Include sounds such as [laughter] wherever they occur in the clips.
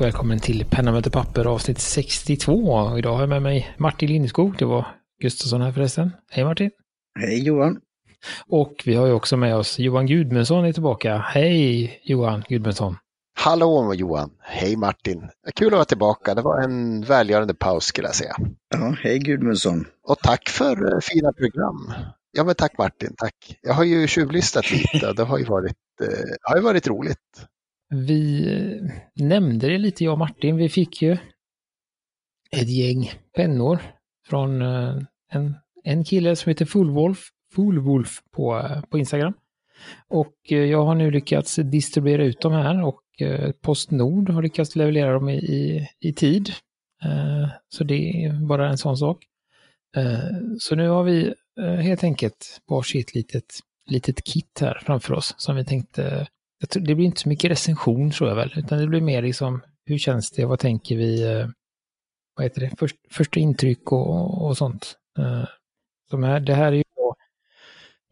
Och välkommen till Penna möter papper avsnitt 62. Idag har jag med mig Martin Lindskog. Det var Gustafsson här förresten. Hej Martin! Hej Johan! Och vi har ju också med oss Johan Gudmundsson är tillbaka. Hej Johan Gudmundsson! Hallå Johan! Hej Martin! Kul att vara tillbaka. Det var en välgörande paus skulle jag säga. Ja, hej Gudmundsson! Och tack för eh, fina program. Ja men tack Martin, tack. Jag har ju tjuvlyssnat lite det har ju varit, eh, har ju varit roligt. Vi eh, nämnde det lite jag och Martin. Vi fick ju ett gäng pennor från eh, en, en kille som heter Fullwolf, Fullwolf på, eh, på Instagram. Och jag har nu lyckats distribuera ut dem här och Postnord har lyckats leverera dem i, i, i tid. Så det är bara en sån sak. Så nu har vi helt enkelt varsitt litet, litet kit här framför oss som vi tänkte tror, det blir inte så mycket recension tror jag väl, utan det blir mer liksom hur känns det, vad tänker vi, eh, vad heter det, Först, första intryck och, och sånt. Eh, de här, det här är ju då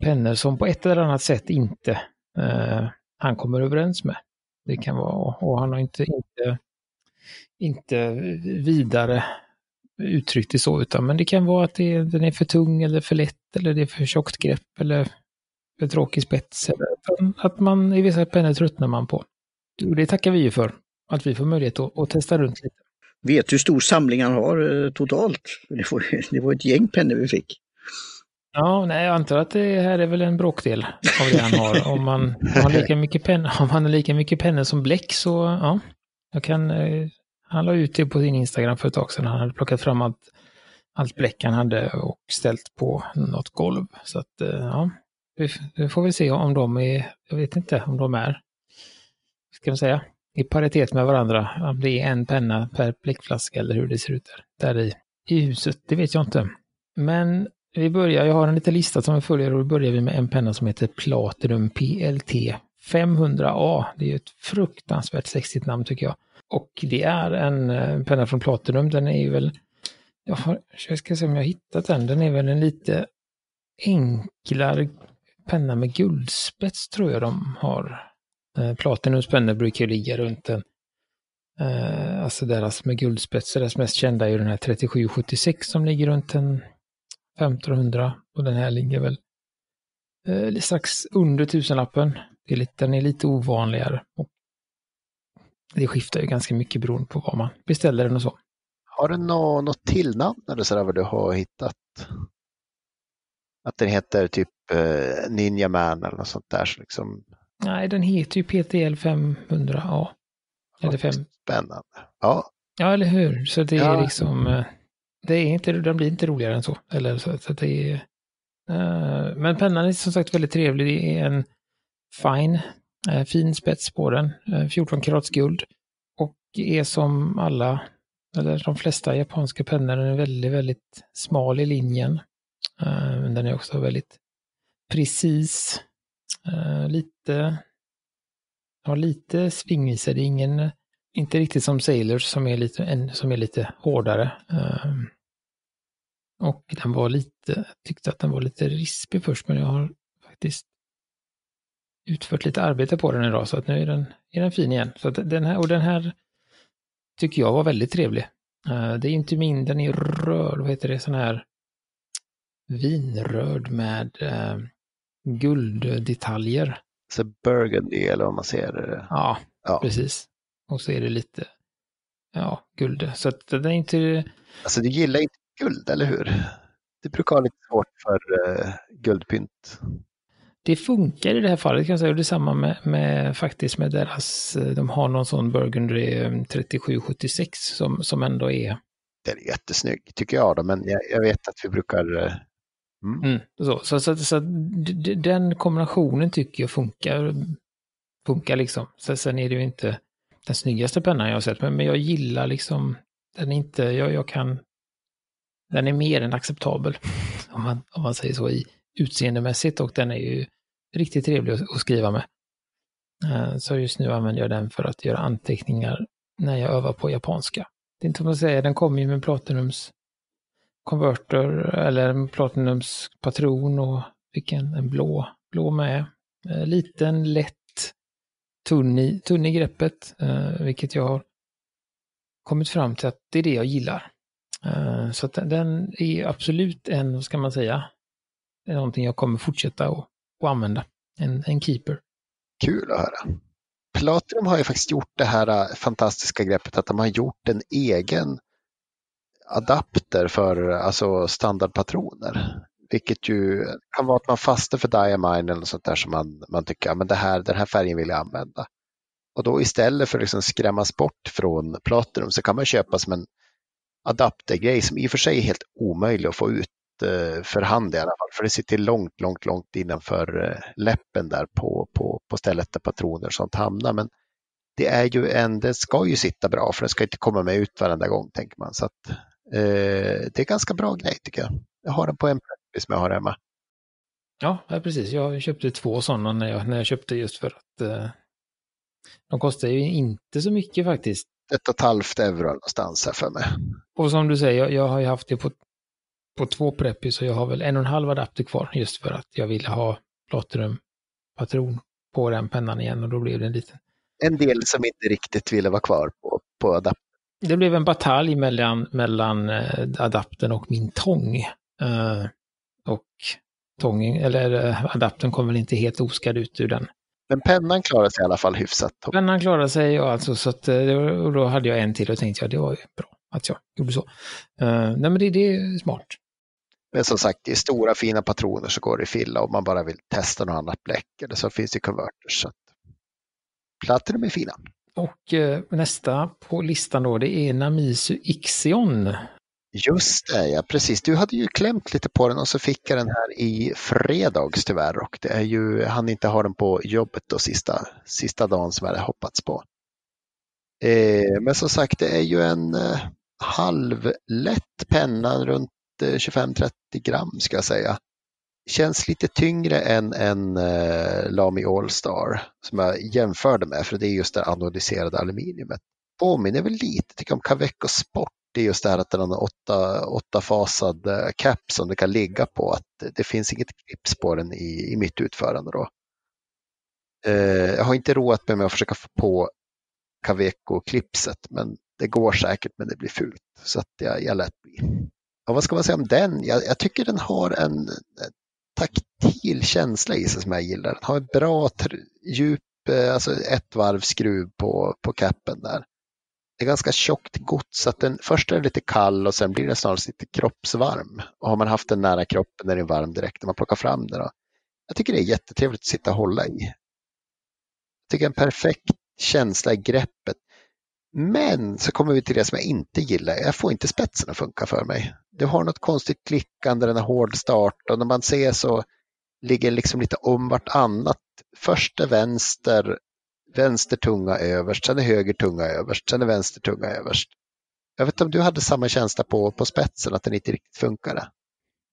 pennor som på ett eller annat sätt inte eh, han kommer överens med. Det kan vara, och han har inte, inte, inte vidare uttryckt det så, utan men det kan vara att det, den är för tung eller för lätt eller det är för tjockt grepp eller för tråkig spets. Att man i vissa pennor tröttnar man på. Och det tackar vi ju för, att vi får möjlighet att, att testa runt lite. Vet hur stor samling han har eh, totalt? Det var, det var ett gäng pennor vi fick. Ja, nej, jag antar att det här är väl en bråkdel av det han har. [laughs] Om man, om han, lika mycket penna, om han har lika mycket pennor som bläck så, ja. Jag kan, eh, han la ut det på sin Instagram för ett tag sedan. Han hade plockat fram allt, allt bläck han hade och ställt på något golv. Så att, eh, ja, vi, får vi se om de är, jag vet inte om de är, ska man säga, i paritet med varandra. Om det är en penna per blickflaska eller hur det ser ut där, där i, i huset, det vet jag inte. Men vi börjar, jag har en liten lista som vi följer och då börjar vi med en penna som heter Platinum PLT 500A. Det är ju ett fruktansvärt sexigt namn tycker jag. Och det är en, en penna från Platinum, den är ju väl, jag, har, jag ska se om jag har hittat den, den är väl en lite enklare penna med guldspets tror jag de har. Eh, Platinums pennor brukar ju ligga runt en, eh, alltså deras med guldspets, deras mest kända är ju den här 3776 som ligger runt en 1500 och den här ligger väl eh, strax under tusenlappen. Det är lite, den är lite ovanligare. Och det skiftar ju ganska mycket beroende på vad man beställer den och så. Har du något, något tillnamn eller sådär vad du har hittat? Att den heter typ eh, Ninja Man eller något sånt där. Så liksom... Nej, den heter ju PTL 500A. Eller 5. Spännande. Ja. Ja, eller hur? Så det är Ja. liksom, eh, det är inte, den blir inte roligare än så. Eller så, så det är, eh, men pennan är som sagt väldigt trevlig. Det är en fine, eh, fin spets på den. eh, 14 karats guld. Och är som alla, eller de flesta japanska pennor, den är väldigt, väldigt smal i linjen. Eh, men den är också väldigt precis. Eh, lite, har lite sving i sig. Det är ingen, inte riktigt som Sailors som är lite, en, som är lite hårdare. Eh, och den var lite, jag tyckte att den var lite rispig först, men jag har faktiskt utfört lite arbete på den idag, så att nu är den, är den fin igen. Så att den här, och den här tycker jag var väldigt trevlig. Det är inte min, den är röd, vad heter det, sån här vinröd med eh, gulddetaljer. Så Burgundy eller vad man säger. det. Ja, Ja. precis. Och så är det lite, ja, guld. Så att det är inte, Alltså du gillar inte guld, eller hur? Det brukar vara lite svårt för uh, guldpynt. det funkar i det här fallet kan jag säga. Och det är samma med, med faktiskt med deras, eh, de har någon sån Burgundy eh, 3776 som, som ändå är, Den är jättesnygg, tycker jag. Då, men jag, jag vet att vi brukar... Mm. mm, så, så, så, så den kombinationen tycker jag funkar, funkar liksom. Så, sen är det ju inte den snyggaste pennan jag har sett, men, men jag gillar liksom, den är inte, jag, jag kan, den är mer än acceptabel, [laughs] om man, om man säger så, i utseendemässigt och den är ju riktigt trevlig att, att skriva med. Eh, så just nu använder jag den för att göra anteckningar när jag övar på japanska. Det är inte som att säga, den kommer ju med Platinums Converter eller en Platinums patron och fick en, en blå, blå med. Eh, Liten, lätt, tunn i, tunn i greppet, eh, vilket jag har kommit fram till att det är det jag gillar. Eh, så att den är absolut en, vad ska man säga, det är någonting jag kommer fortsätta att, att använda. En, en keeper. Kul att höra. Platinum har ju faktiskt gjort det här eh, fantastiska greppet att de har gjort en egen adapter för alltså standardpatroner. Vilket ju kan vara att man fastnar för Diamine eller sånt där som man, man tycker, men det här, den här färgen vill jag använda. Och då istället för att liksom skrämmas bort från Platinum så kan man köpa som en adaptergrej som i och för sig är helt omöjlig att få ut eh, för hand i alla fall. För det sitter långt, långt, långt innanför eh, läppen där på, på, på stället där patroner och sånt hamnar. Men det är ju en, det ska ju sitta bra för den ska inte komma med ut varenda gång tänker man. Så att, eh, det är ganska bra grej tycker jag. Jag har den på en preppis som jag har hemma. Ja, precis. Jag köpte två sådana när jag, när jag köpte just för att eh, de kostar ju inte så mycket faktiskt. Ett och ett halvt euro någonstans här för mig. Och som du säger, jag, jag har ju haft det på, på två preppis och jag har väl en och en halv adapter kvar just för att jag ville ha Platinum-patron på den pennan igen och då blev det en liten. En del som inte riktigt ville vara kvar på, på adaptern. Det blev en batalj mellan, mellan eh, adaptern och min tång. Uh, och tången, eller uh, adaptern kom väl inte helt oskadd ut ur den. Men pennan klarade sig i alla fall hyfsat. Pennan klarade sig och, alltså, så att, eh, och då hade jag en till och tänkte jag det var ju bra att jag gjorde så. Uh, nej men det, det, är smart. Men som sagt, i stora fina patroner så går det fylla om man bara vill testa något annat bläck eller så finns det konverters. Så att... Platinum är fina. Och eh, nästa på listan då det är Namisu Ixion. Just det, ja precis. Du hade ju klämt lite på den och så fick jag den här i fredags tyvärr och det är ju, han inte har den på jobbet då sista, sista dagen som jag hade hoppats på. Eh, men som sagt, det är ju en eh, halvlätt penna runt eh, 25-30 gram ska jag säga. Känns lite tyngre än en eh, Lamy Allstar som jag jämförde med för det är just det anodiserade aluminiumet. Påminner väl lite tycker jag om Caveco Sport det är just det här att den har åtta, åttafasad eh, cap som du kan ligga på. Att det finns inget clips på den i, i mitt utförande. Då. Eh, jag har inte roat mig med att försöka få på Caveco-clipset men det går säkert men det blir fult. Så att jag, jag lät bli. Och vad ska man säga om den? Jag, jag tycker den har en taktil känsla i sig som jag gillar. Den har ett bra djup, eh, alltså ett varv skruv på, på capen där det är ganska tjockt gods. Så att den, först är den lite kall och sen blir den snarare lite kroppsvarm. Och har man haft den nära kroppen är den varm direkt när man plockar fram den. Då. Jag tycker det är jättetrevligt att sitta och hålla i. Jag tycker en perfekt känsla i greppet. Men så kommer vi till det som jag inte gillar. Jag får inte spetsen att funka för mig. Du har något konstigt klickande, den har hård start och när man ser så ligger liksom lite om vartannat. Först är vänster vänster tunga överst, sen är höger tunga överst, sen är vänster tunga överst. Jag vet inte om du hade samma känsla på, på spetsen, att den inte riktigt funkade?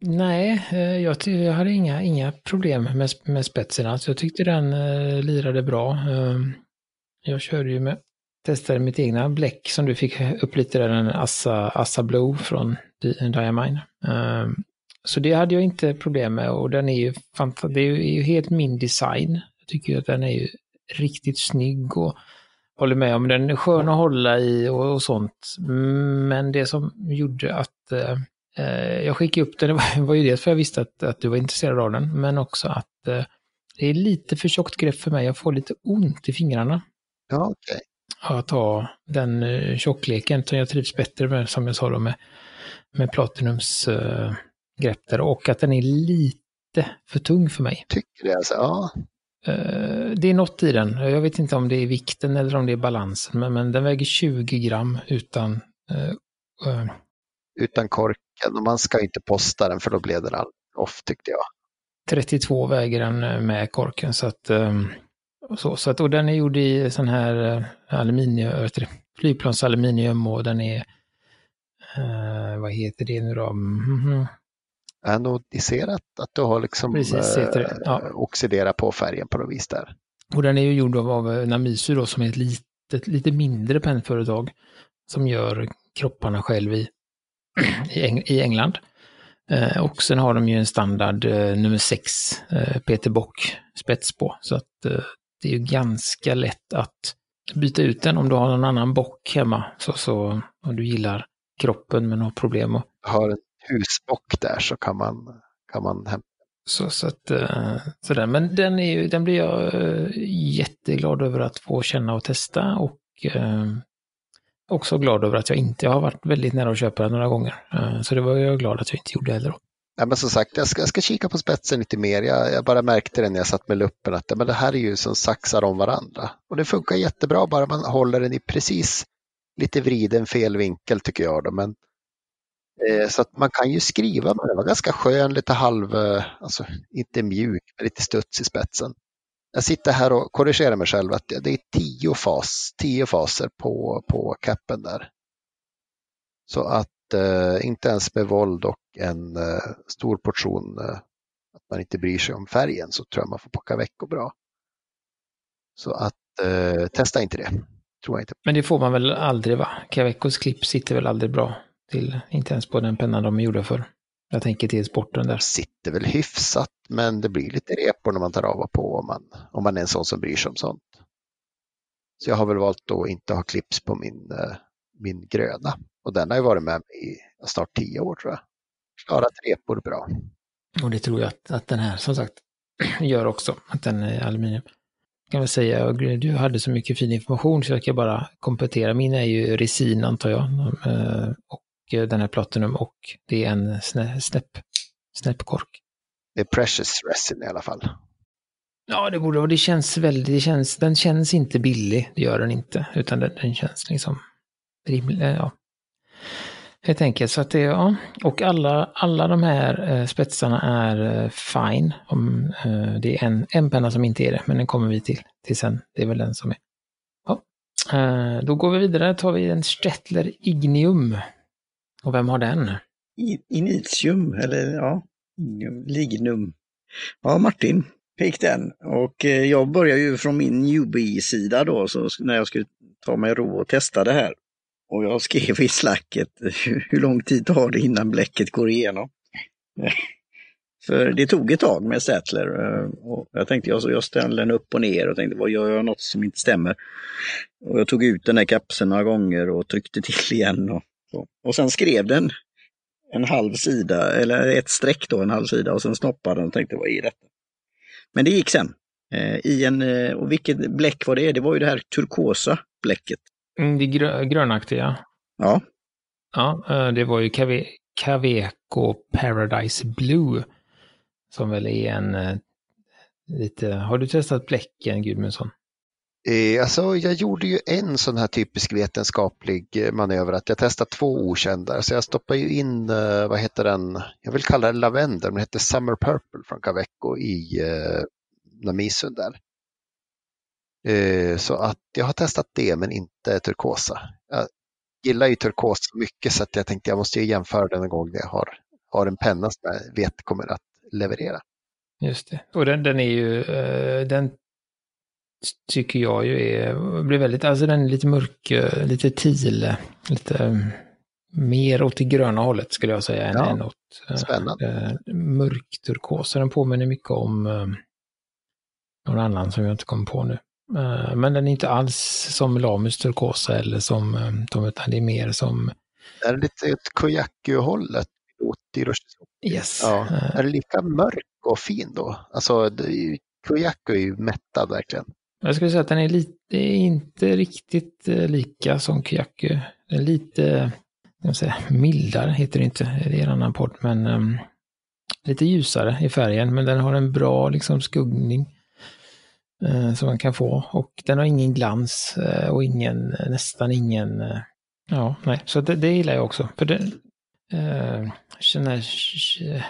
Nej, eh, jag, jag hade inga, inga problem med, med spetsen. Alltså jag tyckte den eh, lirade bra. Ehm, jag körde ju med, testade mitt egna bläck som du fick upp lite där, en Assa, Assa Blue från Diamine. Um, så det hade jag inte problem med och den är ju, det är ju helt min design. Jag tycker ju att den är ju riktigt snygg och håller med om den är skön att hålla i och, och sånt. Men det som gjorde att eh, eh jag skickade upp den [laughs] var, var ju dels för jag visste att, att du var intresserad av den, men också att eh, det är lite för tjockt grepp för mig. Jag får lite ont i fingrarna. Ja, okej. Okay. Att ha den eh, tjockleken som jag trivs bättre med, som jag sa då, med, med Platinums eh, grepp där. Och att den är lite för tung för mig. Tycker det alltså? Ja. Eh, det är något i den. Jag vet inte om det är vikten eller om det är balansen, men, men den väger 20 gram utan... Uh, utan korken och man ska inte posta den för då blir den off tyckte jag. 32 väger den med korken så att... Um, så, så att och den är gjord i sån här aluminium, flygplansaluminium och den är... Uh, vad heter det nu då? Mm -hmm anodiserat, att du har liksom Precis, eh, ja. oxiderat på färgen på något vis där. Och den är ju gjord av Namisu då som är ett litet, lite mindre pennföretag som gör kropparna själv i, [clears throat] i, England. Eh, och sen har de ju en standard eh, nummer 6 eh, Peter Bock spets på. Så att eh, det är ju ganska lätt att byta ut den om du har någon annan bock hemma. Så, så om du gillar kroppen men har problem. Och, Har en husbock där så kan man, kan man hämta. så, så att, eh, sådär. Men den, är ju, den blir jag eh, jätteglad över att få känna och testa. Och eh, också glad över att jag inte jag har varit väldigt nära att köpa den några gånger. Eh, så det var jag glad att jag inte gjorde heller. Då. Ja, men som sagt, jag ska, jag ska kika på spetsen lite mer. Jag, jag bara märkte det när jag satt med luppen att ja, men det här är ju som saxar om varandra. Och det funkar jättebra bara man håller den i precis lite vriden fel vinkel tycker jag. Då. Men, eh, så att man kan ju skriva med den. var ganska skön, lite halv, eh, alltså inte mjuk, men lite studs i spetsen. Jag sitter här och korrigerar mig själv att det är tio, fas, tio faser på, på capen där. Så att eh, inte ens med våld och en eh, stor portion eh, att man inte bryr sig om färgen så tror jag man får packa veckor bra. Så att eh, testa inte det. Tror jag inte. Men det får man väl aldrig va? Cavecos klipp sitter väl aldrig bra till, inte ens på den pennan de är gjorda för. Jag tänker till sporten där. Sitter väl hyfsat men det blir lite repor när man tar av och på om man, om man är en sån som bryr sig om sånt. Så jag har väl valt att inte ha clips på min, eh, min gröna. Och den har ju varit med i snart tio år tror jag. Klarat repor bra. Och det tror jag att, att den här som sagt [clears throat] gör också, att den är aluminium. Kan väl säga, och du hade så mycket fin information så jag kan bara komplettera. Min är ju resin antar jag. eh, Och den här Platinum och det är en snä, snäpp, snäppkork. Det är precious resin i alla fall. Ja, det borde vara. Det känns väldigt, det känns, den känns inte billig, det gör den inte. Utan den, den känns liksom rimlig, ja. Helt enkelt, så att det, ja. Och alla, alla de här eh, spetsarna är eh, fine. Om, eh, det är en, en penna som inte är det, men den kommer vi till, till sen. Det är väl den som är. Ja. Eh, då går vi vidare, tar vi en Stettler Ignium. Och vem har den? I- Initium, eller ja, Ignium, Lignum. Ja, Martin fick den. Och eh, jag börjar ju från min newbie-sida då, så när jag skulle ta mig ro och testa det här. Och jag skrev i slacket, hur lång tid tar det innan bläcket går igenom? [laughs] För det tog ett tag med Sätler. Eh, och jag tänkte, jag, jag ställde den upp och ner och tänkte, vad gör jag något som inte stämmer? Och jag tog ut den här kapseln några gånger och tryckte till [laughs] igen. Och, så. och sen skrev den en halv sida, eller ett streck då, en halv sida och sen snoppade den och tänkte vad är detta? Men det gick sen. Eh, I en, eh, och vilket bläck var det? Det var ju det här turkosa bläcket. Mm, det grö, grönaktiga. Ja, Ja, eh, det var ju Cave- Caveco Paradise Blue. Som väl är en eh, lite, har du testat bläcken Gudmundsson? Eh, alltså, jag gjorde ju en sån här typisk vetenskaplig eh, manöver att jag testade två okända. Så jag stoppade ju in, vad heter den, jag vill kalla den lavendel, men det heter Summer Purple från Caveco i eh, Namisun där. Eh, så att jag har testat det men inte turkosa. Jag gillar ju turkos så mycket så att jag tänkte jag måste ju jämföra den en gång när jag har, har en penna som jag vet kommer att leverera. Just det. Och den, den är ju, eh, den tycker jag ju är, blir väldigt, alltså den är lite mörk, eh, lite teal, lite eh, mer åt det gröna hållet skulle jag säga Ja, än åt spännande. mörk turkos. Så Den påminner mycket om någon annan som jag inte kommer på nu. Eh, men den är inte alls som Lamus turkosa eller som eh, de, utan det är mer som, Det är lite åt Koyaku-hållet. yes. Ja. Eh, Är det lika mörk och fin då? Alltså, det är ju- Koyaku är ju mättad verkligen. Jag skulle säga att den är lite, inte riktigt eh, lika som Kyaku. Den är lite, man säga, mildare heter det inte, det är en annan podd, men ehm, lite ljusare i färgen, men den har en bra liksom skuggning eh, som man kan få. Och den har ingen glans eh, och ingen, nästan ingen, eh, ja, nej, så det, det gillar jag också. För eh, den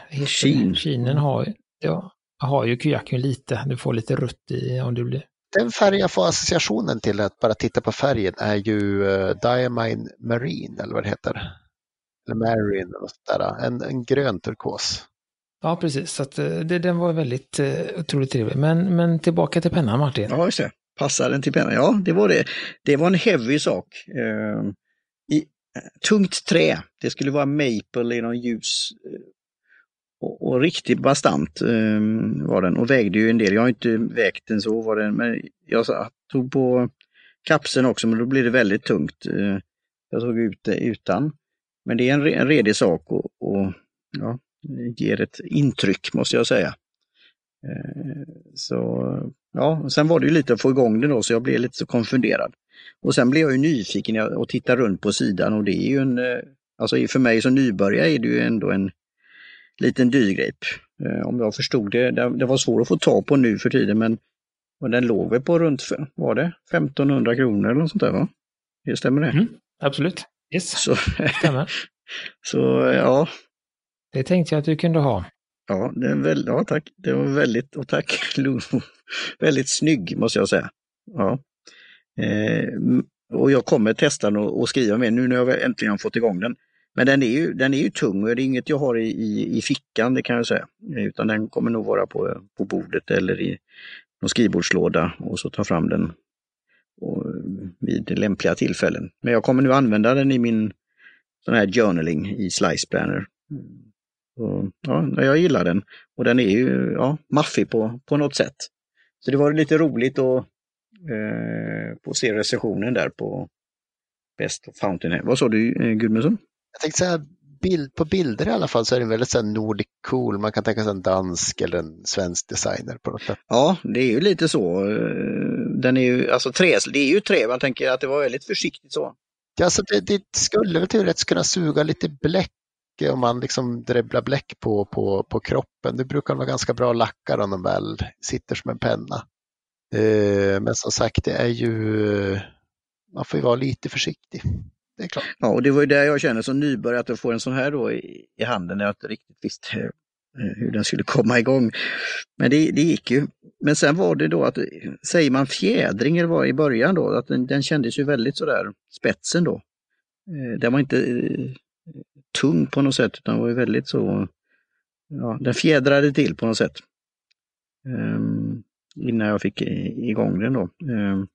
heter Sheen. det? Sheenen har, ja, har ju Kyaku lite, du får lite rött i om du blir Den färg jag får associationen till att bara titta på färgen är ju Diamine Marine eller vad det heter. Eller Marine eller något sånt där. En, en grön turkos. Ja, precis. Så att, eh, det, den var väldigt eh, otroligt trevlig. Men, men tillbaka till pennan, Martin. ja just det. Passar den till pennan? Ja, det var det. Det var en heavy sak. Ehm, eh, i, tungt trä. Det skulle vara maple i någon ljus eh, och, och riktigt bastant eh, var den och vägde ju en del. Jag har inte vägt den så var den, men jag tog på kapseln också, men då blir det väldigt tungt. Eh, jag tog ut det utan. Men det är en, en redig sak och, och ja, ger ett intryck måste jag säga. Eh, så ja, sen var det ju lite att få igång det då så jag blev lite så konfunderad. Och sen blev jag ju nyfiken och tittade runt på sidan och det är ju en, eh, alltså för mig som nybörjare är det ju ändå en liten dyrgrip. Eh, om jag förstod det, det var svårt att få tag på nu för tiden men och den låg väl på runt, var det 1500 kronor eller något sånt där va? Det stämmer det? Mm, absolut. Yes, så, [laughs] stämmer. så ja. Det tänkte jag att du kunde ha. Ja, det är väl, ja tack. Det var väldigt, och tack [laughs] väldigt snygg måste jag säga. Ja. Eh, och jag kommer testa den och, och skriva med nu när jag äntligen fått igång den. Men den är ju, den är ju tung och det är inget jag har i, i, i fickan det kan jag säga. Utan den kommer nog vara på, på bordet eller i någon skrivbordslåda och så ta fram den och, vid lämpliga tillfällen. Men jag kommer nu använda den i min sån här journaling i Slice Planner. Och, ja, jag gillar den och den är ju ja, maffig på, på något sätt. Så det var lite roligt att eh, se recensionen där på Best of Fountainhead. Vad sa du eh, Gudmundsson? Jag tänkte säga bild, på bilder i alla fall så är den väldigt så Nordic cool. Man kan tänka sig en dansk eller en svensk designer på något sätt. Ja, det är ju lite så. Eh, den är ju, alltså trä, det är ju trä, man tänker att det var väldigt försiktigt så. Ja, alltså det, det skulle väl teoretiskt kunna suga lite bläck om man liksom dribblar bläck på, på, på kroppen. Det brukar vara ganska bra lackar om de väl sitter som en penna. Eh, men som sagt, det är ju, man får ju vara lite försiktig. Det är klart. Ja, och det var ju där jag känner som nybörjare att få en sån här då i, i handen när jag inte riktigt visste eh, hur den skulle komma igång. Men det, det gick ju. Men sen var det då att, säger man fjädring eller vad i början då, att den, den kändes ju väldigt sådär, spetsen då. Eh, den var inte tung på något sätt utan var ju väldigt så, ja, den fjädrade till på något sätt. Um, innan jag fick igång den då. Um,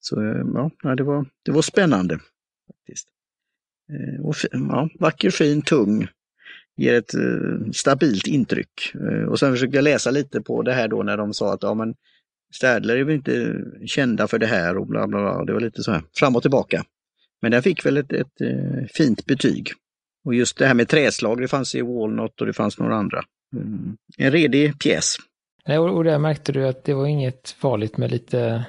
så ehm, ja, det var, det var spännande. faktiskt. Uh, och, ja, vacker, fin, tung. Ger ett uh, stabilt intryck. Uh, och sen försökte jag läsa lite på det här då när de sa att ja, men Stadler är väl inte kända för det här och bla bla bla. Det var lite så här fram och tillbaka. Men den fick väl ett, ett, ett fint betyg. Och just det här med träslag, det fanns i Walnut och det fanns några andra. Mm. En redig pjäs. Nej, och, där märkte du att det var inget farligt med lite,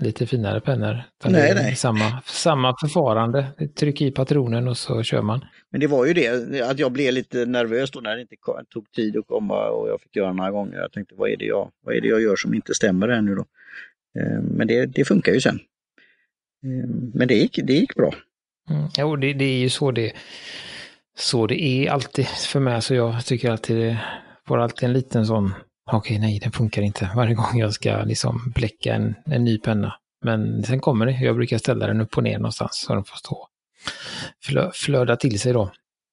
lite finare pennor. Nej, nej. Samma, samma förfarande. Tryck i patronen och så kör man. Men det var ju det, att jag blev lite nervös då när det inte tog tid att komma och jag fick göra några gånger. Jag tänkte, vad är det jag, vad är det jag gör som inte stämmer här nu då? Eh, men det, det funkar ju sen. Eh, men det gick, det gick bra. Mm, jo, det, det är ju så det så det är alltid för mig, så jag tycker alltid det får alltid en liten sån, okej okay, nej den funkar inte varje gång jag ska liksom bläcka en, en ny penna. Men sen kommer det, jag brukar ställa den upp och ner någonstans så den får stå flö, flöda till sig då.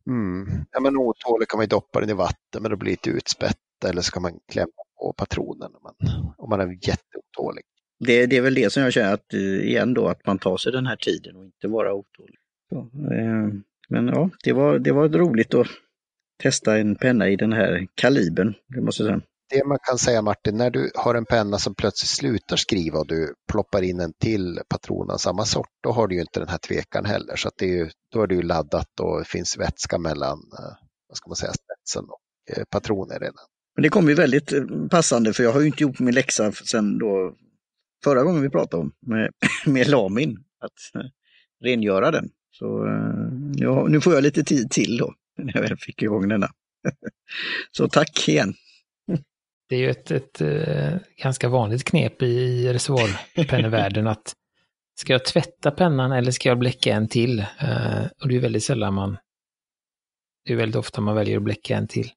Mm. Ja men otålig kan man ju doppa den i vatten men då blir det lite utspätt eller så kan man klämma på patronen om man, om man är jätteotålig. Det, det är väl det som jag känner att, eh, igen då, att man tar sig den här tiden och inte vara otålig. Så, eh, men ja, det var, det var roligt att testa en penna i den här kalibern, det måste jag säga. Det man kan säga Martin, när du har en penna som plötsligt slutar skriva och du ploppar in en till patron av samma sort, då har du ju inte den här tvekan heller. Så att det är ju, då är det ju laddat och det finns vätska mellan eh, vad ska man säga, spetsen och eh, patroner redan. Men det kom ju väldigt eh, passande för jag har ju inte gjort min läxa sen då förra gången vi pratade om med, [laughs] med Lamin, att rengöra den. Så eh, ja, nu får jag lite tid till då, [laughs] när jag väl fick igång denna. [laughs] Så tack igen. [laughs] Det är ju ett, ett, ett ganska vanligt knep i reservoarpennevärlden att ska jag tvätta pennan eller ska jag bläcka en till? Eh, och det är väldigt sällan man, det är väldigt ofta man väljer att bläcka en till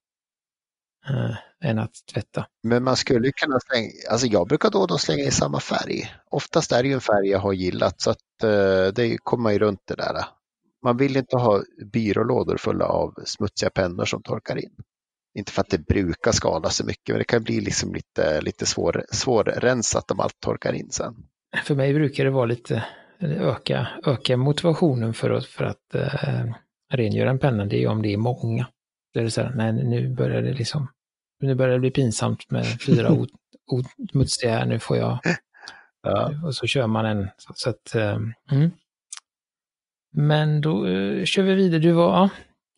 än att tvätta. Men man skulle kunna slänga, alltså jag brukar då och då slänga i samma färg. Oftast är det ju en färg jag har gillat så att uh, det kommer ju runt det där. Man vill inte ha byrålådor fulla av smutsiga pennor som torkar in. Inte för att det brukar skada så mycket, men det kan bli liksom lite, lite svår, svårrensat om allt torkar in sen. För mig brukar det vara lite öka, öka motivationen för att, för att uh, rengöra en penna, det är om det är många. Det är så här, nej nu börjar det liksom nu börjar det bli pinsamt med fyra osmutsiga här, nu får jag Ja. Och så kör man en. Så, så att, eh, mm. Men då eh, kör vi vidare. Du var, ja,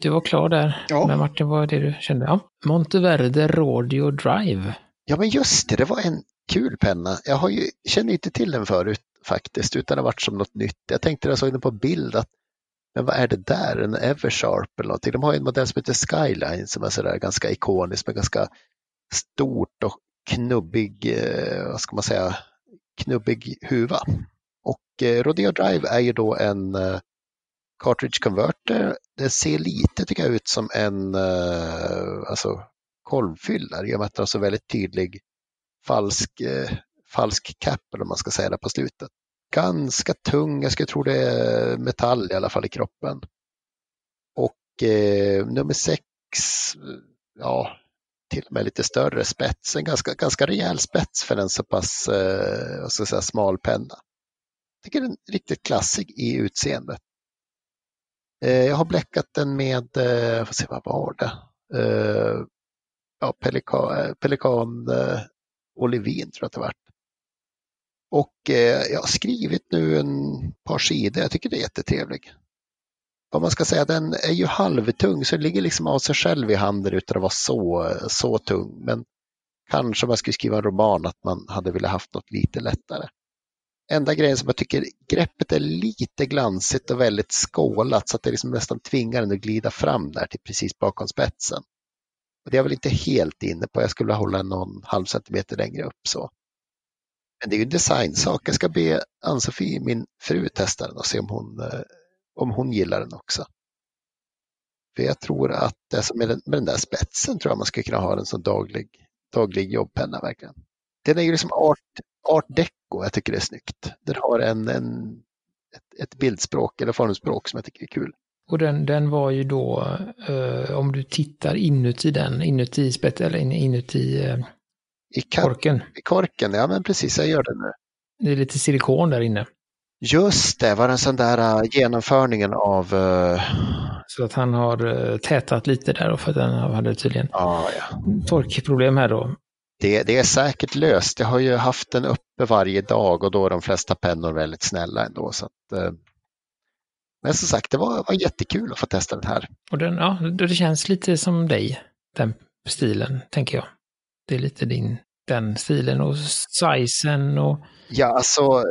du var klar där. Ja. Men Martin, vad var det du kände? Ja. Monteverde Radio Drive. Ja, men just det, det var en kul penna. Jag har ju, känner inte till den förut faktiskt, utan det har varit som något nytt. Jag tänkte när jag såg den på bild att, men vad är det där? En Eversharp eller någonting. De har en modell som heter Skyline som är sådär ganska ikonisk med ganska stort och knubbig, eh, vad ska man säga, knubbig huva. Och eh, Rodeo Drive är ju då en eh, cartridge converter. Det ser lite, tycker jag, ut som en alltså, kolvfyllare i och med att den har så väldigt tydlig falsk, falsk cap eller vad man ska säga där på slutet. Ganska tung, jag skulle tro det är metall i alla fall i kroppen. Och eh, nummer sex, ja, till och med lite större spets, en ganska, ganska rejäl spets för en så pass eh, vad ska jag säga, smal penna. Jag tycker den är riktigt klassig i utseendet. Eh, jag har bläckat den med, eh, får se vad var det? Eh, ja, pelikan, eh, pelikan eh, olivin tror jag att det vart. Och eh, jag har skrivit nu en par sidor, jag tycker det är jättetrevlig. Vad man ska säga, den är ju halvtung så det ligger liksom av sig själv i handen utan att vara så, så tung. Men kanske om man skulle skriva en roman att man hade velat haft något lite lättare. Enda grejen som jag tycker, greppet är lite glansigt och väldigt skålat så att det liksom nästan tvingar den att glida fram där till precis bakom spetsen. Och det är jag väl inte helt inne på, jag skulle hålla någon halv centimeter längre upp så. Men det är ju en designsak, jag ska be Ann-Sofie, min fru, testa den och se om hon, eh, om hon gillar den också. För jag tror att det som med den, med den där spetsen tror jag man skulle kunna ha den som daglig, daglig jobbpenna verkligen. Den är ju liksom art, art deco, jag tycker det är snyggt. Den har en, en, ett, ett bildspråk eller formspråk som jag tycker är kul. Och den, den var ju då, eh, om du tittar inuti den, inuti spetsen eller inuti eh, i, korken. I korken, ja men precis, jag gör det nu. Det är lite silikon där inne. Just det, var det en sån där uh, genomförningen av... Uh, Så att han har eh, tätat lite där och för att den hade tydligen ja, ja. torkproblem här då. Det, det är säkert löst. Jag har ju haft den uppe varje dag och då är de flesta pennor väldigt snälla ändå. Så att, uh, men som sagt, det var, var jättekul att få testa den här. Och den, ja, det känns lite som dig, den stilen, tänker jag. Det är lite din, den stilen och sizen och Ja, alltså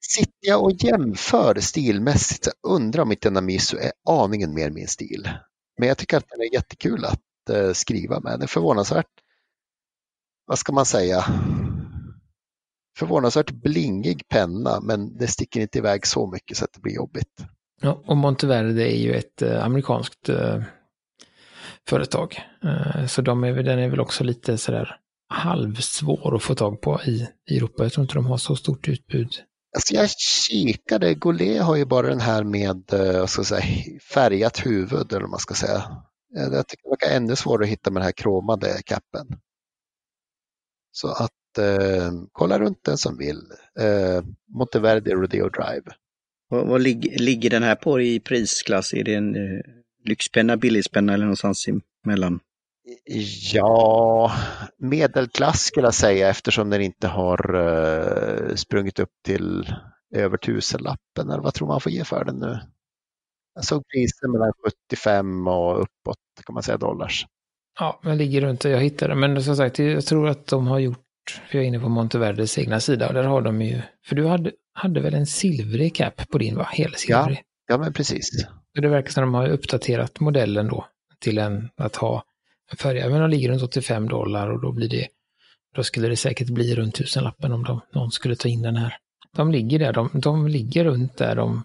sitter jag och jämför stilmässigt så undrar om inte Namisu är aningen mer min stil. Men jag tycker att den är jättekul att uh, skriva med. Den är förvånansvärt, vad ska man säga, förvånansvärt blingig penna men det sticker inte iväg så mycket så att det blir jobbigt. Ja, och Monteverde är ju ett eh, amerikanskt eh, företag. Eh, så de är, väl- den är väl också lite sådär halvsvår att få tag på i, i Europa. Jag tror inte de har så stort utbud. Alltså jag kikade, Goulet har ju bara den här med eh, ska säga, färgat huvud eller vad man ska säga. Eh, Jag tycker det verkar ännu svårare att hitta med den här kromade kappen. Så att eh, kolla runt den som vill. Eh, Monteverde Rodeo Drive. Vad, vad lig, ligger den här på i prisklass? Är det en eh, lyxpenna, billigspenna eller någonstans emellan? Ja, medelklass skulle jag säga eftersom den inte har eh, sprungit upp till över tusenlappen. Eller vad tror man får ge för den nu? Jag såg priser mellan 75 och uppåt kan man säga dollars. Ja, men ligger runt jag hittade. Men som sagt, jag tror att de har gjort, för jag är inne på Monteverdes egna sida, och där har de ju, för du hade, hade väl en silvrig cap på din va? Helsilvrig. Ja, men precis. Det verkar som att de har uppdaterat modellen då till en att ha en färja. Men de ligger runt 85 dollar och då blir det, då skulle det säkert bli runt tusenlappen om de, någon skulle ta in den här. De ligger där, de, de ligger runt där de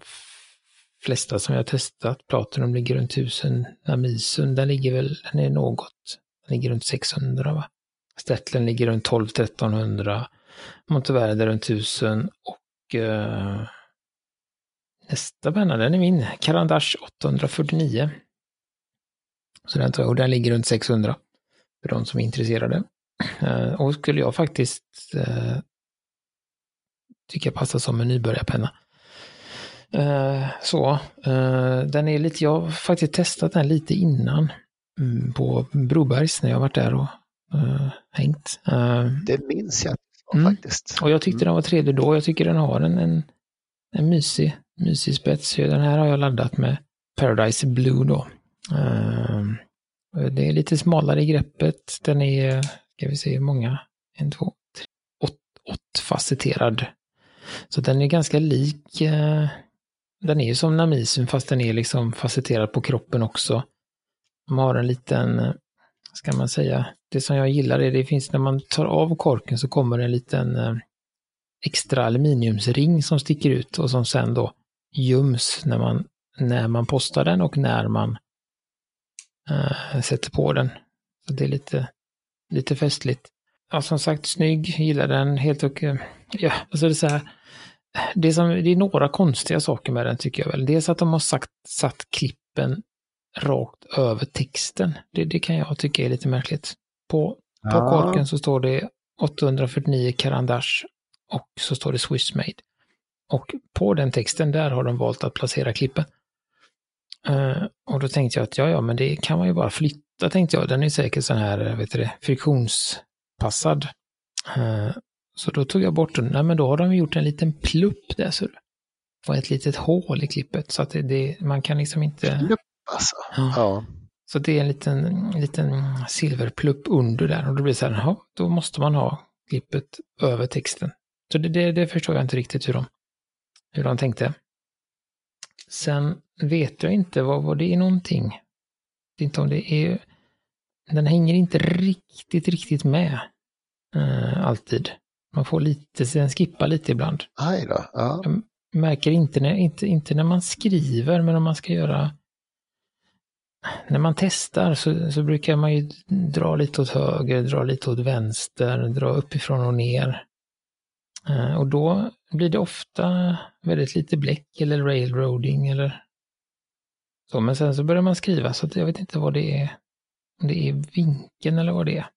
flesta som jag testat. Platinum ligger runt 1000, Namisun den ligger väl, den är något, den ligger runt 600 va? Stetlen ligger runt 12-1300, Monteverde runt 1000 och eh, nästa penna, den är min, Carandash 849. Så den tar jag, och den ligger runt 600 för de som är intresserade. Eh, och skulle jag faktiskt eh, tycka passar som en nybörjarpenna. Eh, så, eh, den är lite, jag har faktiskt testat den lite innan mm, på Brobergs när jag varit där och eh, hängt. Eh, Det minns jag. Mm. faktiskt. Och jag tyckte den var trevlig då. Jag tycker den har en, en, en mysig, mysig spets. Den här har jag laddat med Paradise Blue då. Ehm, det är lite smalare i greppet. Den är, ska vi se hur många? En, två, tre, åt, åttfacetterad. Så den är ganska lik. Eh, den är ju som Namisun fast den är liksom facetterad på kroppen också. De har en liten, eh, ska man säga, det som jag gillar är det finns när man tar av korken så kommer en liten eh, extra aluminiumsring som sticker ut och som sen då göms när man, när man postar den och när man eh, sätter på den. Så det är lite, lite festligt. Ja, som sagt, snygg, gillar den helt och... Ja, alltså det är så här. Det är, som, det är några konstiga saker med den tycker jag väl. Dels att de har sagt, satt klippen rakt över texten. Det, det kan jag tycka är lite märkligt. På, på Ja. korken så står det 849 Carandash och så står det Swiss made. Och på den texten där har de valt att placera klippen. Eh, och då tänkte jag att ja, ja, men det kan man ju bara flytta, tänkte jag. Den är säkert sån här, eh, vet du det, friktionspassad. Eh, så då tog jag bort den. Nej, men då har de gjort en liten plupp där, så var ett litet hål i klippet. Så att det, det, man kan liksom inte... Plupp alltså. Ja. Ja. Så det är en liten, en liten silverplupp under där och då blir det så här, jaha, då måste man ha klippet över texten. Så det, det, det förstår jag inte riktigt hur de, hur de tänkte. Sen vet jag inte vad, vad det är någonting. Jag inte om det är, den hänger inte riktigt, riktigt med eh, alltid. Man får lite, den skippar lite ibland Aj då. Ja. märker inte när, inte, inte när man skriver, men om man ska göra... När man testar så, så brukar man ju dra lite åt höger, dra lite åt vänster, dra uppifrån och ner. Eh, och då blir det ofta väldigt lite bläck eller railroading eller så. Men sen så börjar man skriva så att jag vet inte vad det är. Om det är vinkeln eller vad det är.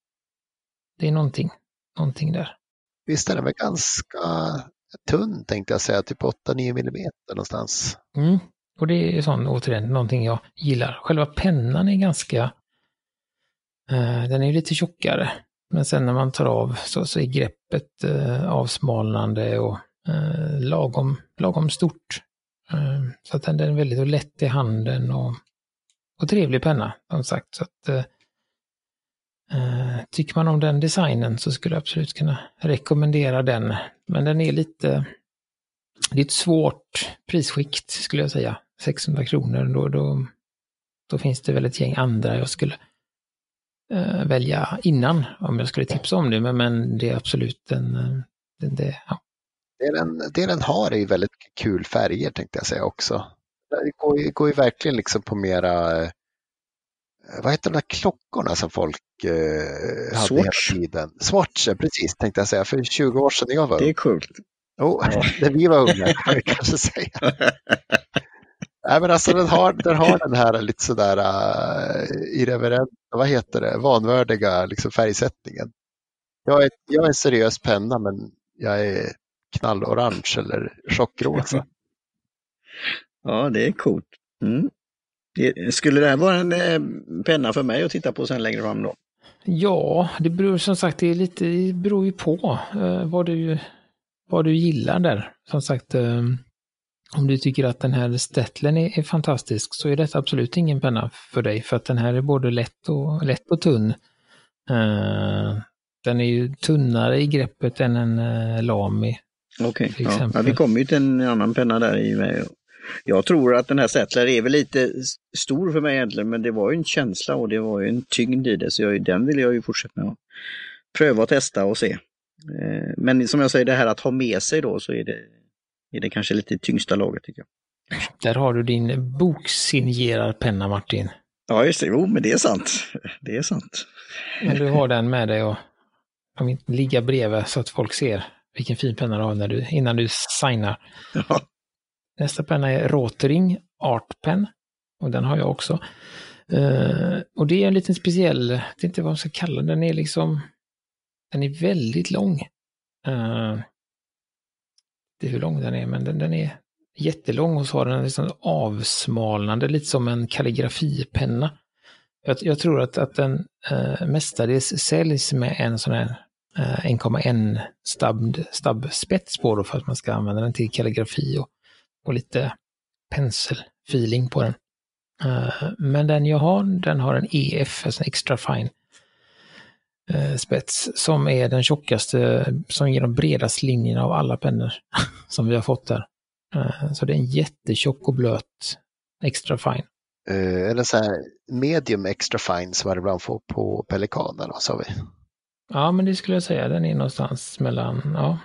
Det är någonting, någonting där. Visst är den väl ganska tunn tänkte jag säga, typ 8-9 millimeter någonstans. Mm. Och det är sån, återigen, någonting jag gillar. Själva pennan är ganska... Eh, den är lite tjockare. Men sen när man tar av så, så är greppet eh, avsmalnande och eh, lagom, lagom stort. Eh, så att den, är väldigt lätt i handen och, och trevlig penna, som sagt. Så att, eh, eh, tycker man om den designen så skulle jag absolut kunna rekommendera den. Men den är lite... Det är ett svårt prisskikt skulle jag säga. 600 kronor, då, då, då finns det väl ett gäng andra jag skulle eh, välja innan om jag skulle tipsa om det. Men, men det är absolut en... eh, Det, det, ja. Det den, det den har är ju väldigt kul färger tänkte jag säga också. Det går ju, går ju verkligen liksom på mera, eh, vad heter de där klockorna som folk eh, hade Swatch. hela tiden? Swatch, ja, precis tänkte jag säga, för 20 år sedan jag var Det ung. är coolt. Oh, [laughs] när vi var unga kan vi kanske säga. [laughs] Nej men alltså den har den, har den här lite sådär uh, irreverenta, vad heter det, vanvördiga liksom, färgsättningen. Jag är, jag är en seriös penna men jag är knallorange eller tjockrosa. [laughs] Ja, det är coolt. Mm. Det, skulle det här vara en eh, penna för mig att titta på sen längre fram då? ja, det beror som sagt, det, är lite, det beror ju på eh, vad, du, vad du gillar där. Som sagt, eh, om du tycker att den här Stetlen är, är fantastisk så är detta absolut ingen penna för dig. För att den här är både lätt och, lätt och tunn. Eh, den är ju tunnare i greppet än en eh, Lamy. Okej, Till ja. ja, vi kommer ju till en annan penna där i mig. Jag tror att den här Settler är väl lite stor för mig egentligen, men det var ju en känsla och det var ju en tyngd i det, så jag, den vill jag ju fortsätta med att pröva och testa och se. Eh, Men som jag säger, det här att ha med sig då, så är det, är det kanske lite tyngsta laget tycker jag. Där har du din boksignerad penna Martin. Ja, just det. Jo, men det är sant. Det är sant. Men du har den med dig och om inte ligga bredvid så att folk ser vilken fin penna du har när du, innan du signar. Ja. Nästa penna är Rotering Art Pen. Och den har jag också. Eh, och det är en liten speciell, jag vet inte vad man ska kalla den, den är liksom, den är väldigt lång. Uh, inte hur lång den är, men den, den är jättelång och så har den en liksom avsmalnande, lite som en kalligrafipenna. Jag, jag tror att, att den eh, mestadels säljs med en sån här eh, 1,1 stubbed, stubbspets på då för att man ska använda den till kalligrafi och, och lite penselfeeling på den. Eh, men den jag har, den har en EF, alltså en extra fine spets, som är den tjockaste, som ger de bredaste linjerna av alla pennor [laughs] som vi har fått där. Eh, så det är en jättetjock och blöt extra fine. Uh, eller så här medium extra fine som man ibland får på Pelikan, eller vad sa vi? Ja, men det skulle jag säga. Den är någonstans mellan, ja.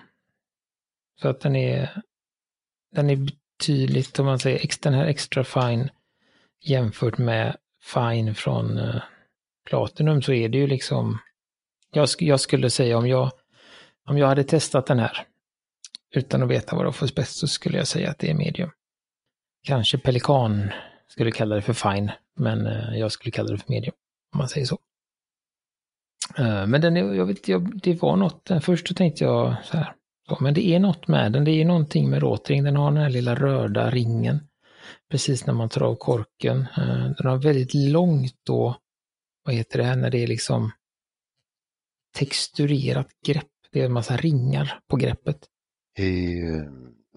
Så att den är, den är betydligt, om man säger den här extra fine jämfört med fine från Platinum så är det ju liksom, jag, jag skulle säga om jag, om jag hade testat den här utan att veta vad det var för spets så skulle jag säga att det är medium. Kanske Pelikan skulle kalla det för fine, men eh, jag skulle kalla det för medium, om man säger så. Uh, men den, jag vet, jag, det var något, eh, först så tänkte jag så här, ja, men det är något med den, det är någonting med Rotring, den har den här lilla röda ringen precis när man tar av korken. Uh, den har väldigt långt då, vad heter det här när det är liksom texturerat grepp, det är en massa ringar på greppet. Uh,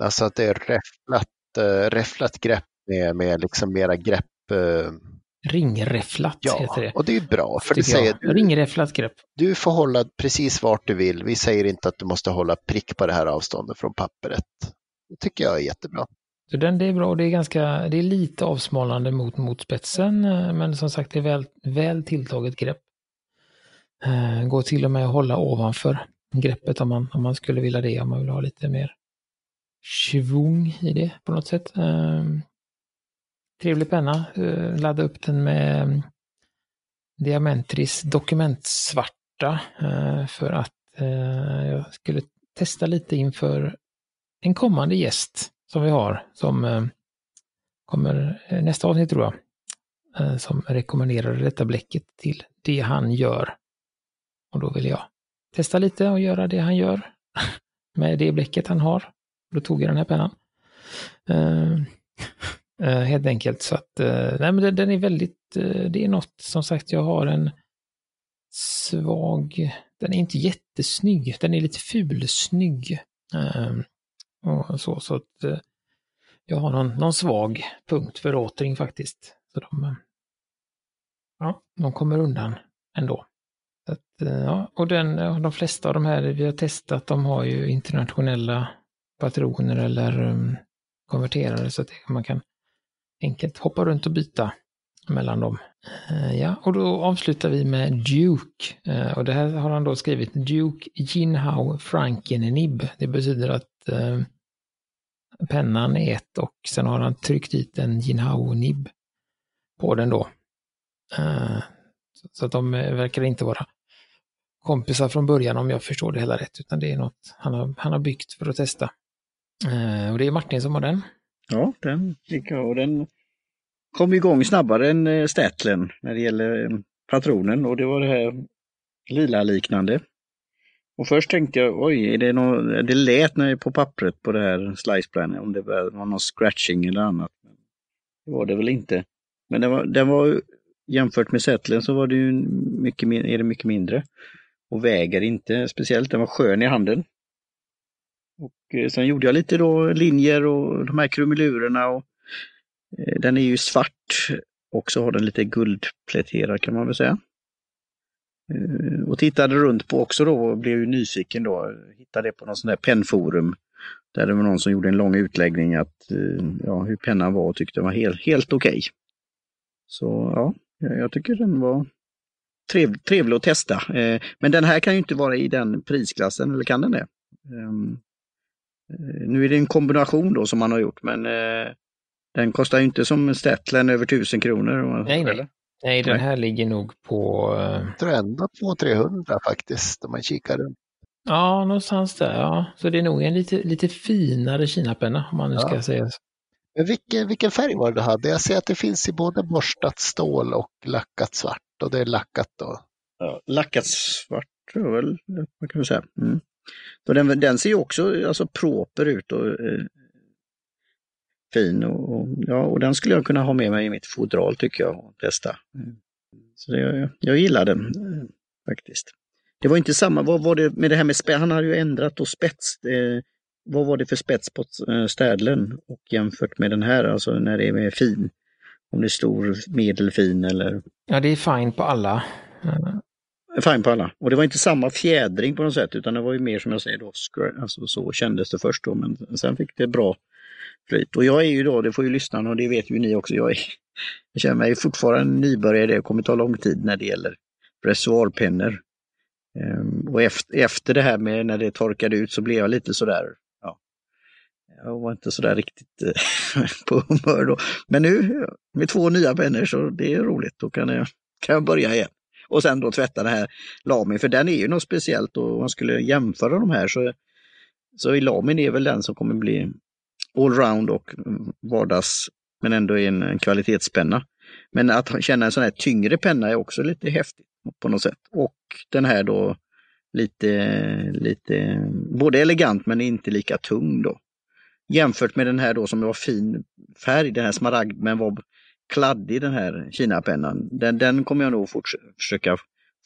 alltså att det är räfflat, uh, räfflat grepp med, med liksom mera grepp Ringräfflat ja, heter det. och det är bra. För det säger, du, Ringräfflat grepp. Du får hålla precis vart du vill. Vi säger inte att du måste hålla prick på det här avståndet från pappret. Det tycker jag är jättebra. Så den det är bra och det är ganska, det är lite avsmalnande mot, mot spetsen, men som sagt det är väl, väl tilltaget grepp. Eh, Går till och med att hålla ovanför greppet om man, om man skulle vilja det, om man vill ha lite mer svung i det på något sätt. Ehm, trevlig penna. Eh, ladda upp den med ehm, Diamantris dokumentsvarta eh, för att jag skulle testa lite inför en kommande gäst som vi har som kommer nästa avsnitt tror jag. Som rekommenderar detta bläcket till det han gör. Och då vill jag testa lite och göra det han gör [laughs] med det bläcket han har. Då tog jag den här pennan. Eh, eh helt enkelt. Så att, uh, nej men den är väldigt, eh, det är något, som sagt, jag har en svag, den är inte jättesnygg, den är lite fulsnygg. Och så, så att jag har någon, någon svag punkt för återing faktiskt. Så de, ja, de kommer undan ändå. Att, eh, ja, och den, eh, de flesta av de här vi har testat, de har ju internationella patroner eller um, konverterare så att man kan enkelt hoppa runt och byta mellan dem. Uh, ja, och då avslutar vi med Duke. Uh, och det här har han då skrivit Duke Jinhao Frankennibb. Det betyder att uh, pennan är ett och sen har han tryckt dit en Jinhao-nib på den då. Så att de verkar inte vara kompisar från början om jag förstår det hela rätt, utan det är något han har, han har byggt för att testa. Eh, och det är Martin som har den. Ja, den gick och den kom igång snabbare än eh, Statlen när det gäller eh, patronen och det var det här lila liknande. Och först tänkte jag, oj, är det, något, det lät när jag på pappret på det här sliceplanen om det var någon scratching eller annat. Det var det väl inte. Men den var, den var jämfört med Settlen så var det ju mycket, är det mycket mindre. Och väger inte speciellt, den var skön i handen. Och eh, sen gjorde jag lite då linjer och de här krumelurerna. Och, eh, den är ju svart och så har den lite guldpläterad kan man väl säga. Eh, och tittade runt på också då och blev ju nyfiken då. Hittade det på någon sån där pennforum. Där det var någon som gjorde en lång utläggning att ja, hur pennan var och tyckte den var helt, helt okej. Okay. Så ja, jag tycker den var trev, trevlig att testa. Men den här kan ju inte vara i den prisklassen, eller kan den det? Ehm, Eh, nu är det en kombination då som man har gjort, men eh, den kostar inte som Statlen över 1000 kronor. Nej, nej. nej, den här ligger nog på... Eh... Jag tror ändå 200-300 faktiskt, om man kikar runt. Ja, någonstans där. Ja. Så det är nog en lite, lite finare kinapenna, om man nu ska säga så. Men vilken, vilken färg var det du hade? Jag ser att det finns i både borstat stål och lackat svart. Och det är lackat då? Ja, lackat svart tror jag väl, man kan säga. Mm. Så den, den ser ju också alltså, proper ut och eh, fin. Och, och, ja, och den skulle jag kunna ha med mig i mitt fodral tycker jag och testa. Mm. Så det, jag, jag gillar den eh, faktiskt. Det var inte samma, vad var det med det här med spets? Han hade ju ändrat och spets. Eh, vad var det för spets på eh, städlen och jämfört med den här, alltså när det är med fin? Om det är stor, medelfin eller? Ja, det är fine på alla. Fine på alla. Och det var inte samma fjädring på något sätt utan det var ju mer som jag säger då, alltså så kändes det först då men sen fick det bra flyt. Och jag är ju då, det får ju lyssnarna och det vet ju ni också, jag, är, [laughs] jag känner mig fortfarande nybörjare det kommer ta lång tid när det gäller reservoarpennor. Um, och efter, efter det här med när det torkade ut så blev jag lite sådär, jag var inte sådär riktigt eh, [laughs] på humör då. Men nu med två nya pennor så det är roligt, då kan jag, kan jag börja igen. Och sen då tvätta den här Lamin, för den är ju något speciellt och om man skulle jämföra de här så, så är Lamin är väl den som kommer bli allround och vardags, men ändå en, en kvalitetspenna. Men att känna en sån här tyngre penna är också lite häftigt på något sätt. Och den här då lite, lite, både elegant men inte lika tung då. Jämfört med den här då som var fin färg, den här smaragd men var kladdig den här Kina-pennan. Den, den kommer jag nog försöka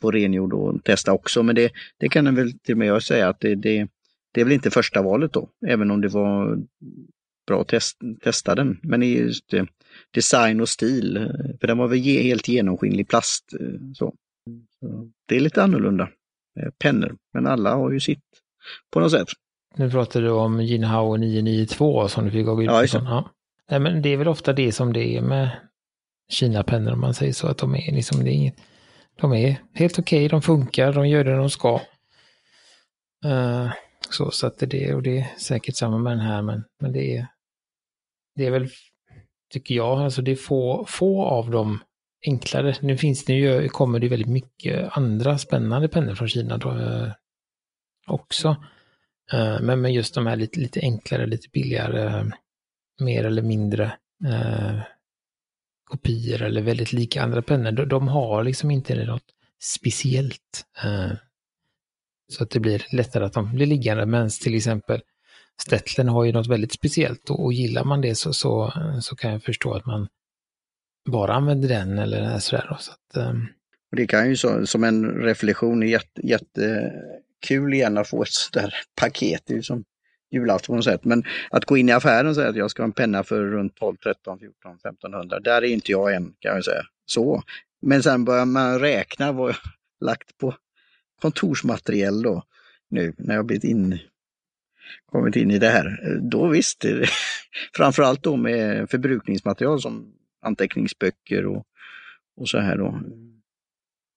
få rengjord och testa också. Men det, det kan jag väl till och med jag säga att det, det, det är väl inte första valet då, även om det var bra att test, testa den. Men just eh, design och stil, för den var väl helt genomskinlig plast. Så. så det är lite annorlunda eh, pennor, men alla har ju sitt på något sätt. Nu pratar du om Jinhao 992 som du fick av Gudmundsson. Ja, Nej, men det är väl ofta det som det är med Kina-pennor om man säger så, att de är liksom, det är inget, de är helt okej, okay, de funkar, de gör det de ska. Uh, så, så att det, och det är säkert samma med den här, men, men det är, det är väl, tycker jag, alltså det är få, få av dem enklare. Nu finns det ju, kommer det väldigt mycket andra spännande pennor från Kina då, uh, också. Eh, men, men just de här lite, lite enklare, lite billigare, eh, mer eller mindre eh, kopior eller väldigt lika andra pennor, de, de har liksom inte något speciellt. Eh, så att det blir lättare att de blir liggande, men till exempel Stetlen har ju något väldigt speciellt och, och gillar man det så, så, så kan jag förstå att man bara använder den eller sådär. Så att, eh. Det kan ju så, som en reflektion, jätte, Kul igen att få ett sånt där paket. Det är ju som julafton på något sätt. Men att gå in i affären och säga att jag ska ha en penna för runt 12, 13, 14, 1500. Där är inte jag än kan jag säga. Så. Men sen börjar man räkna vad jag lagt på kontorsmateriel då. Nu när jag blivit in, kommit in i det här. Då visst, [laughs] framförallt då med förbrukningsmaterial som anteckningsböcker och, och så här då.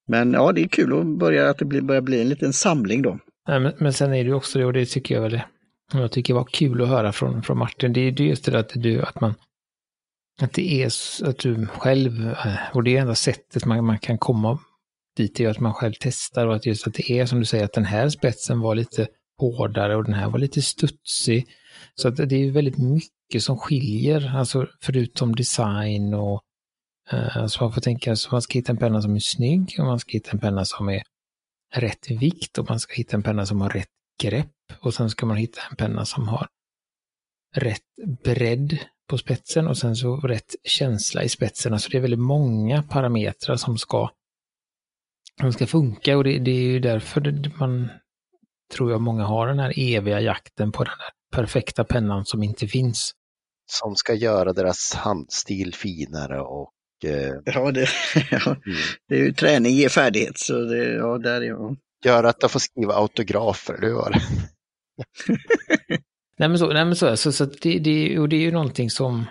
Men ja, det är kul att börja, att det börjar bli en liten samling då. Nej, men, men sen är det ju också det, och det tycker jag väl jag tycker det var kul att höra från, från Martin, det är just det där att, du, att man att det är att du själv, eh, och det är enda sättet man, man kan komma dit, är att man själv testar och att just att det är som du säger att den här spetsen var lite hårdare och den här var lite studsig. Så att det är väldigt mycket som skiljer, alltså förutom design och Eh, så man får tänka, så man ska hitta en penna som är snygg och man ska hitta en penna som är rätt vikt och man ska hitta en penna som har rätt grepp och sen ska man hitta en penna som har rätt bredd på spetsen och sen så rätt känsla i spetsen. Alltså det är väldigt många parametrar som ska, som ska funka och det, det är ju därför man, tror jag, många har den här eviga jakten på den där perfekta pennan som inte finns. Som ska göra deras handstil finare och. Ja, det, [laughs] ja, mm. det är ju träning ger färdighet, så det, ja, där är jag. Göra att de får skriva autografer, det var det. [laughs] nej men så, nej men så, så, så det, det, och det är ju någonting som,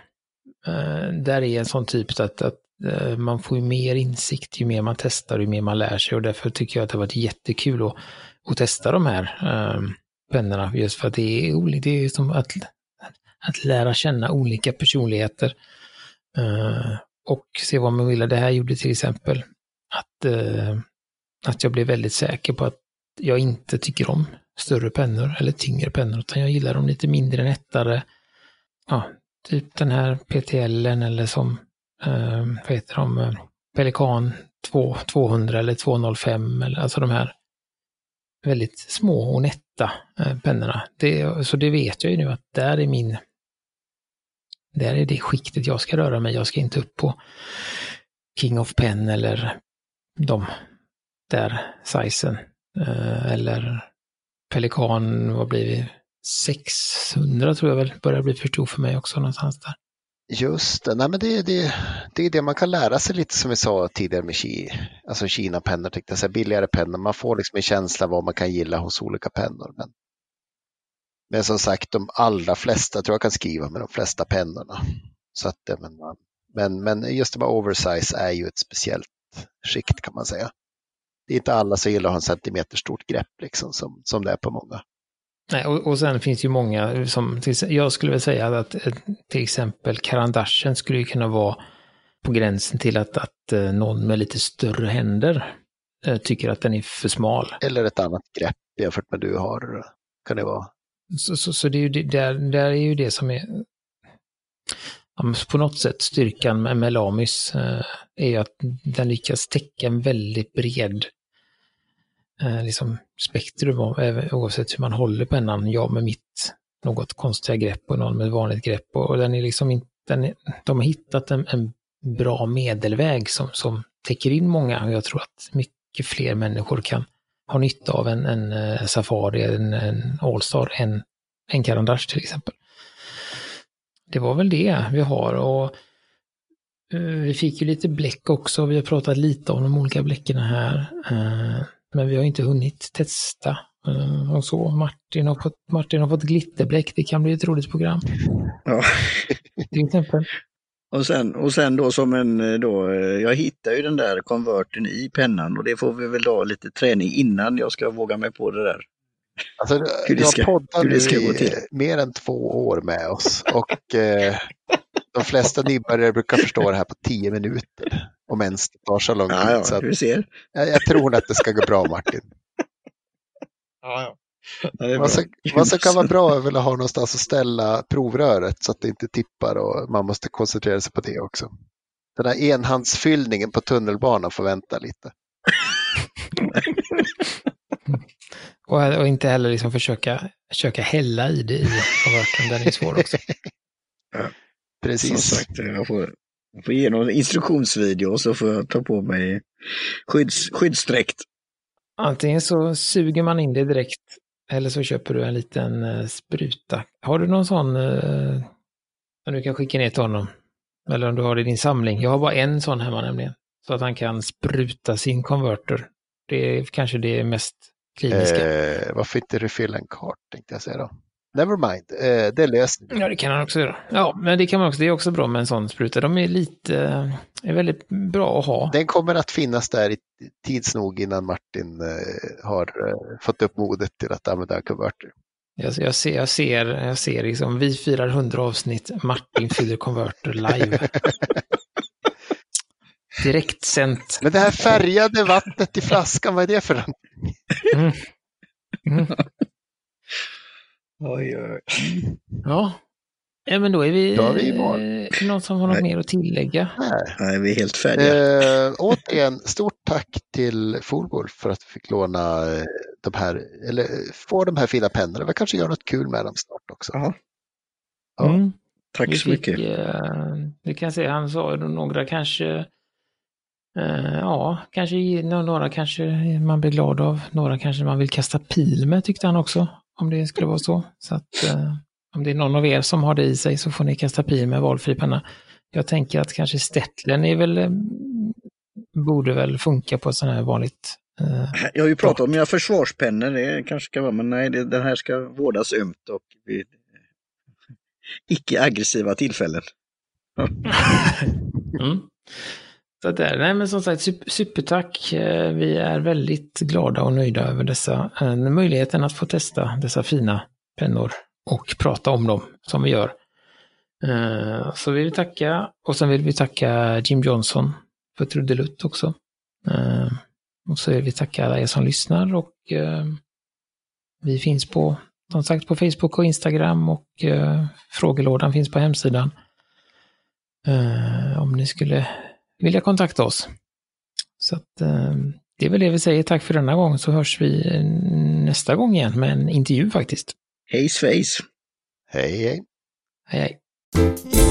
eh, där är en sån typ att, att eh, man får ju mer insikt ju mer man testar, ju mer man lär sig och därför tycker jag att det har varit jättekul att, att testa de här eh, pennorna just för att det är olika, det är som att, att lära känna olika personligheter eh, och se vad man vill. Det här gjorde till exempel att, eh, att jag blev väldigt säker på att jag inte tycker om större pennor eller tyngre pennor, utan jag gillar dem lite mindre nättare. Ja, typ den här PTL eller som, eh, vad heter de, Pelikan 2, 200 eller 205, eller, alltså de här väldigt små och nätta eh, pennorna. Det, så det vet jag ju nu att där är min, där är det skiktet jag ska röra mig. Jag ska inte upp på King of Pen eller de där sizen eh, eller Pelikan, vad blir vi? 600 tror jag väl börjar bli för stor för mig också någonstans där. Just det, Nej, men det, det, det är det man kan lära sig lite som vi sa tidigare med Ki, alltså Kina-pennor, billigare pennor. Man får liksom en känsla vad man kan gilla hos olika pennor. Men, men som sagt, de allra flesta tror jag kan skriva med de flesta pennorna. Så att, men, men, men just det med oversize är ju ett speciellt skikt kan man säga. Det är inte alla som gillar att ha en centimeter stort grepp liksom, som, som det är på många. Nej, och, och sen finns ju många som, jag skulle väl säga att eh, till exempel Karandashen skulle ju kunna vara på gränsen till att, att eh, någon med lite större händer eh, tycker att den är för smal. Eller ett annat grepp jämfört med du har, kan det vara. Så, så, så det är ju det, där, där är ju det som är på något sätt styrkan med, med Lamis eh, är ju att den lyckas täcka en väldigt bred eh, liksom spektrum av, eh, oavsett hur man håller pennan. Jag med mitt något konstiga grepp och någon med vanligt grepp. Och, och den är liksom inte, den är, de har hittat en, en bra medelväg som, som täcker in många och jag tror att mycket fler människor kan ha nytta av en, en uh, Safari, en, en Allstar, än en Carandash till exempel. Det var väl det vi har och uh, vi fick ju lite bläck också, vi har pratat lite om de olika bläcken här. Uh, men vi har inte hunnit testa. Eh, och så. Martin har fått, Martin har fått glitterbläck. Det kan bli ett roligt program. Ja. Till exempel. Och sen, och sen då som en eh, då, eh, jag hittar ju den där konverten i pennan och det får vi väl då lite träning innan jag ska våga mig på det där. Alltså, hur du har poddat nu i mer än två år med oss och eh, de flesta nybörjare brukar förstå det här på tio minuter. Om ens det tar så lång tid. Ja, ja, så du ser. Jag, jag, tror att det ska gå bra Martin. Ja, ja. Vad, som, vad som kan vara bra är väl att ha någonstans att ställa provröret så att det inte tippar och man måste koncentrera sig på det också. Den här enhandsfyllningen på tunnelbanan får vänta lite. [laughs] och, och, inte heller liksom försöka, försöka hälla i det i konverten, den är svår också. [laughs] Precis. Som sagt, jag får, jag får ge någon instruktionsvideo och så får jag ta på mig skydds, skyddsdräkt. Antingen så suger man in det direkt eller så köper du en liten eh, spruta. Har du någon sån eh, som du kan skicka ner till honom? Eller om du har det i din samling. Jag har bara en sån hemma nämligen. Så att han kan spruta sin konverter. Det är kanske det mest kliniska. Eh, varför inte refill en kart tänkte jag säga då. Never mind, eh, det löser Ja, det kan han också göra. Ja, men det kan man också. Det är också bra med en sån spruta. De är lite, är väldigt bra att ha. Den kommer att finnas där i tids nog innan Martin eh, har eh, fått upp modet till att använda konverter. Jag, jag, ser, jag ser, jag ser liksom, vi firar 100 avsnitt, Martin fyller konverter live. [laughs] Direkt sänt. Men det här färgade vattnet i flaskan, vad är det för någonting? Mm. Mm. Oj, oj. Ja. ja, men då är vi... Då är vi eh, någon som har något mer att tillägga? Nej, Nej vi är helt färdiga. Eh, återigen, stort tack till Fullwolf för att vi fick låna eh, de här, eller få de här fina pennorna. Vi kanske gör något kul med dem snart också. Aha. Ja. Mm. Tack vi så fick, mycket. Eh, vi kan säga, han sa några kanske eh, Ja, kanske några kanske man blir glad av, några kanske man vill kasta pil med tyckte han också om det skulle vara så. Så att eh, om det är någon av er som har det i sig så får ni kasta pil med valfri penna. Jag tänker att kanske Stettlen är väl, eh, borde väl funka på ett sånt här vanligt eh, jag har ju pratat om mina försvarspennor, det kanske ska vara, men nej, det, den här ska vårdas ömt och vid icke-aggressiva tillfällen. [laughs] mm. Så där, nej men som sagt, supertack. Eh, vi är väldigt glada och nöjda över dessa eh, möjligheten att få testa dessa fina pennor och prata om dem som vi gör. Eh, så vill vi tacka och sen vill vi tacka Jim Johnson för trudelutt också. Och så vill vi tacka alla er som lyssnar och vi finns på, som sagt, på Facebook och Instagram och frågelådan finns på hemsidan. Om ni skulle vilja kontakta oss. Så att, eh, det är väl det vi säger. Tack för denna gång så hörs vi nästa gång igen med en intervju faktiskt. Hej svejs! Hej hej! Hej hej!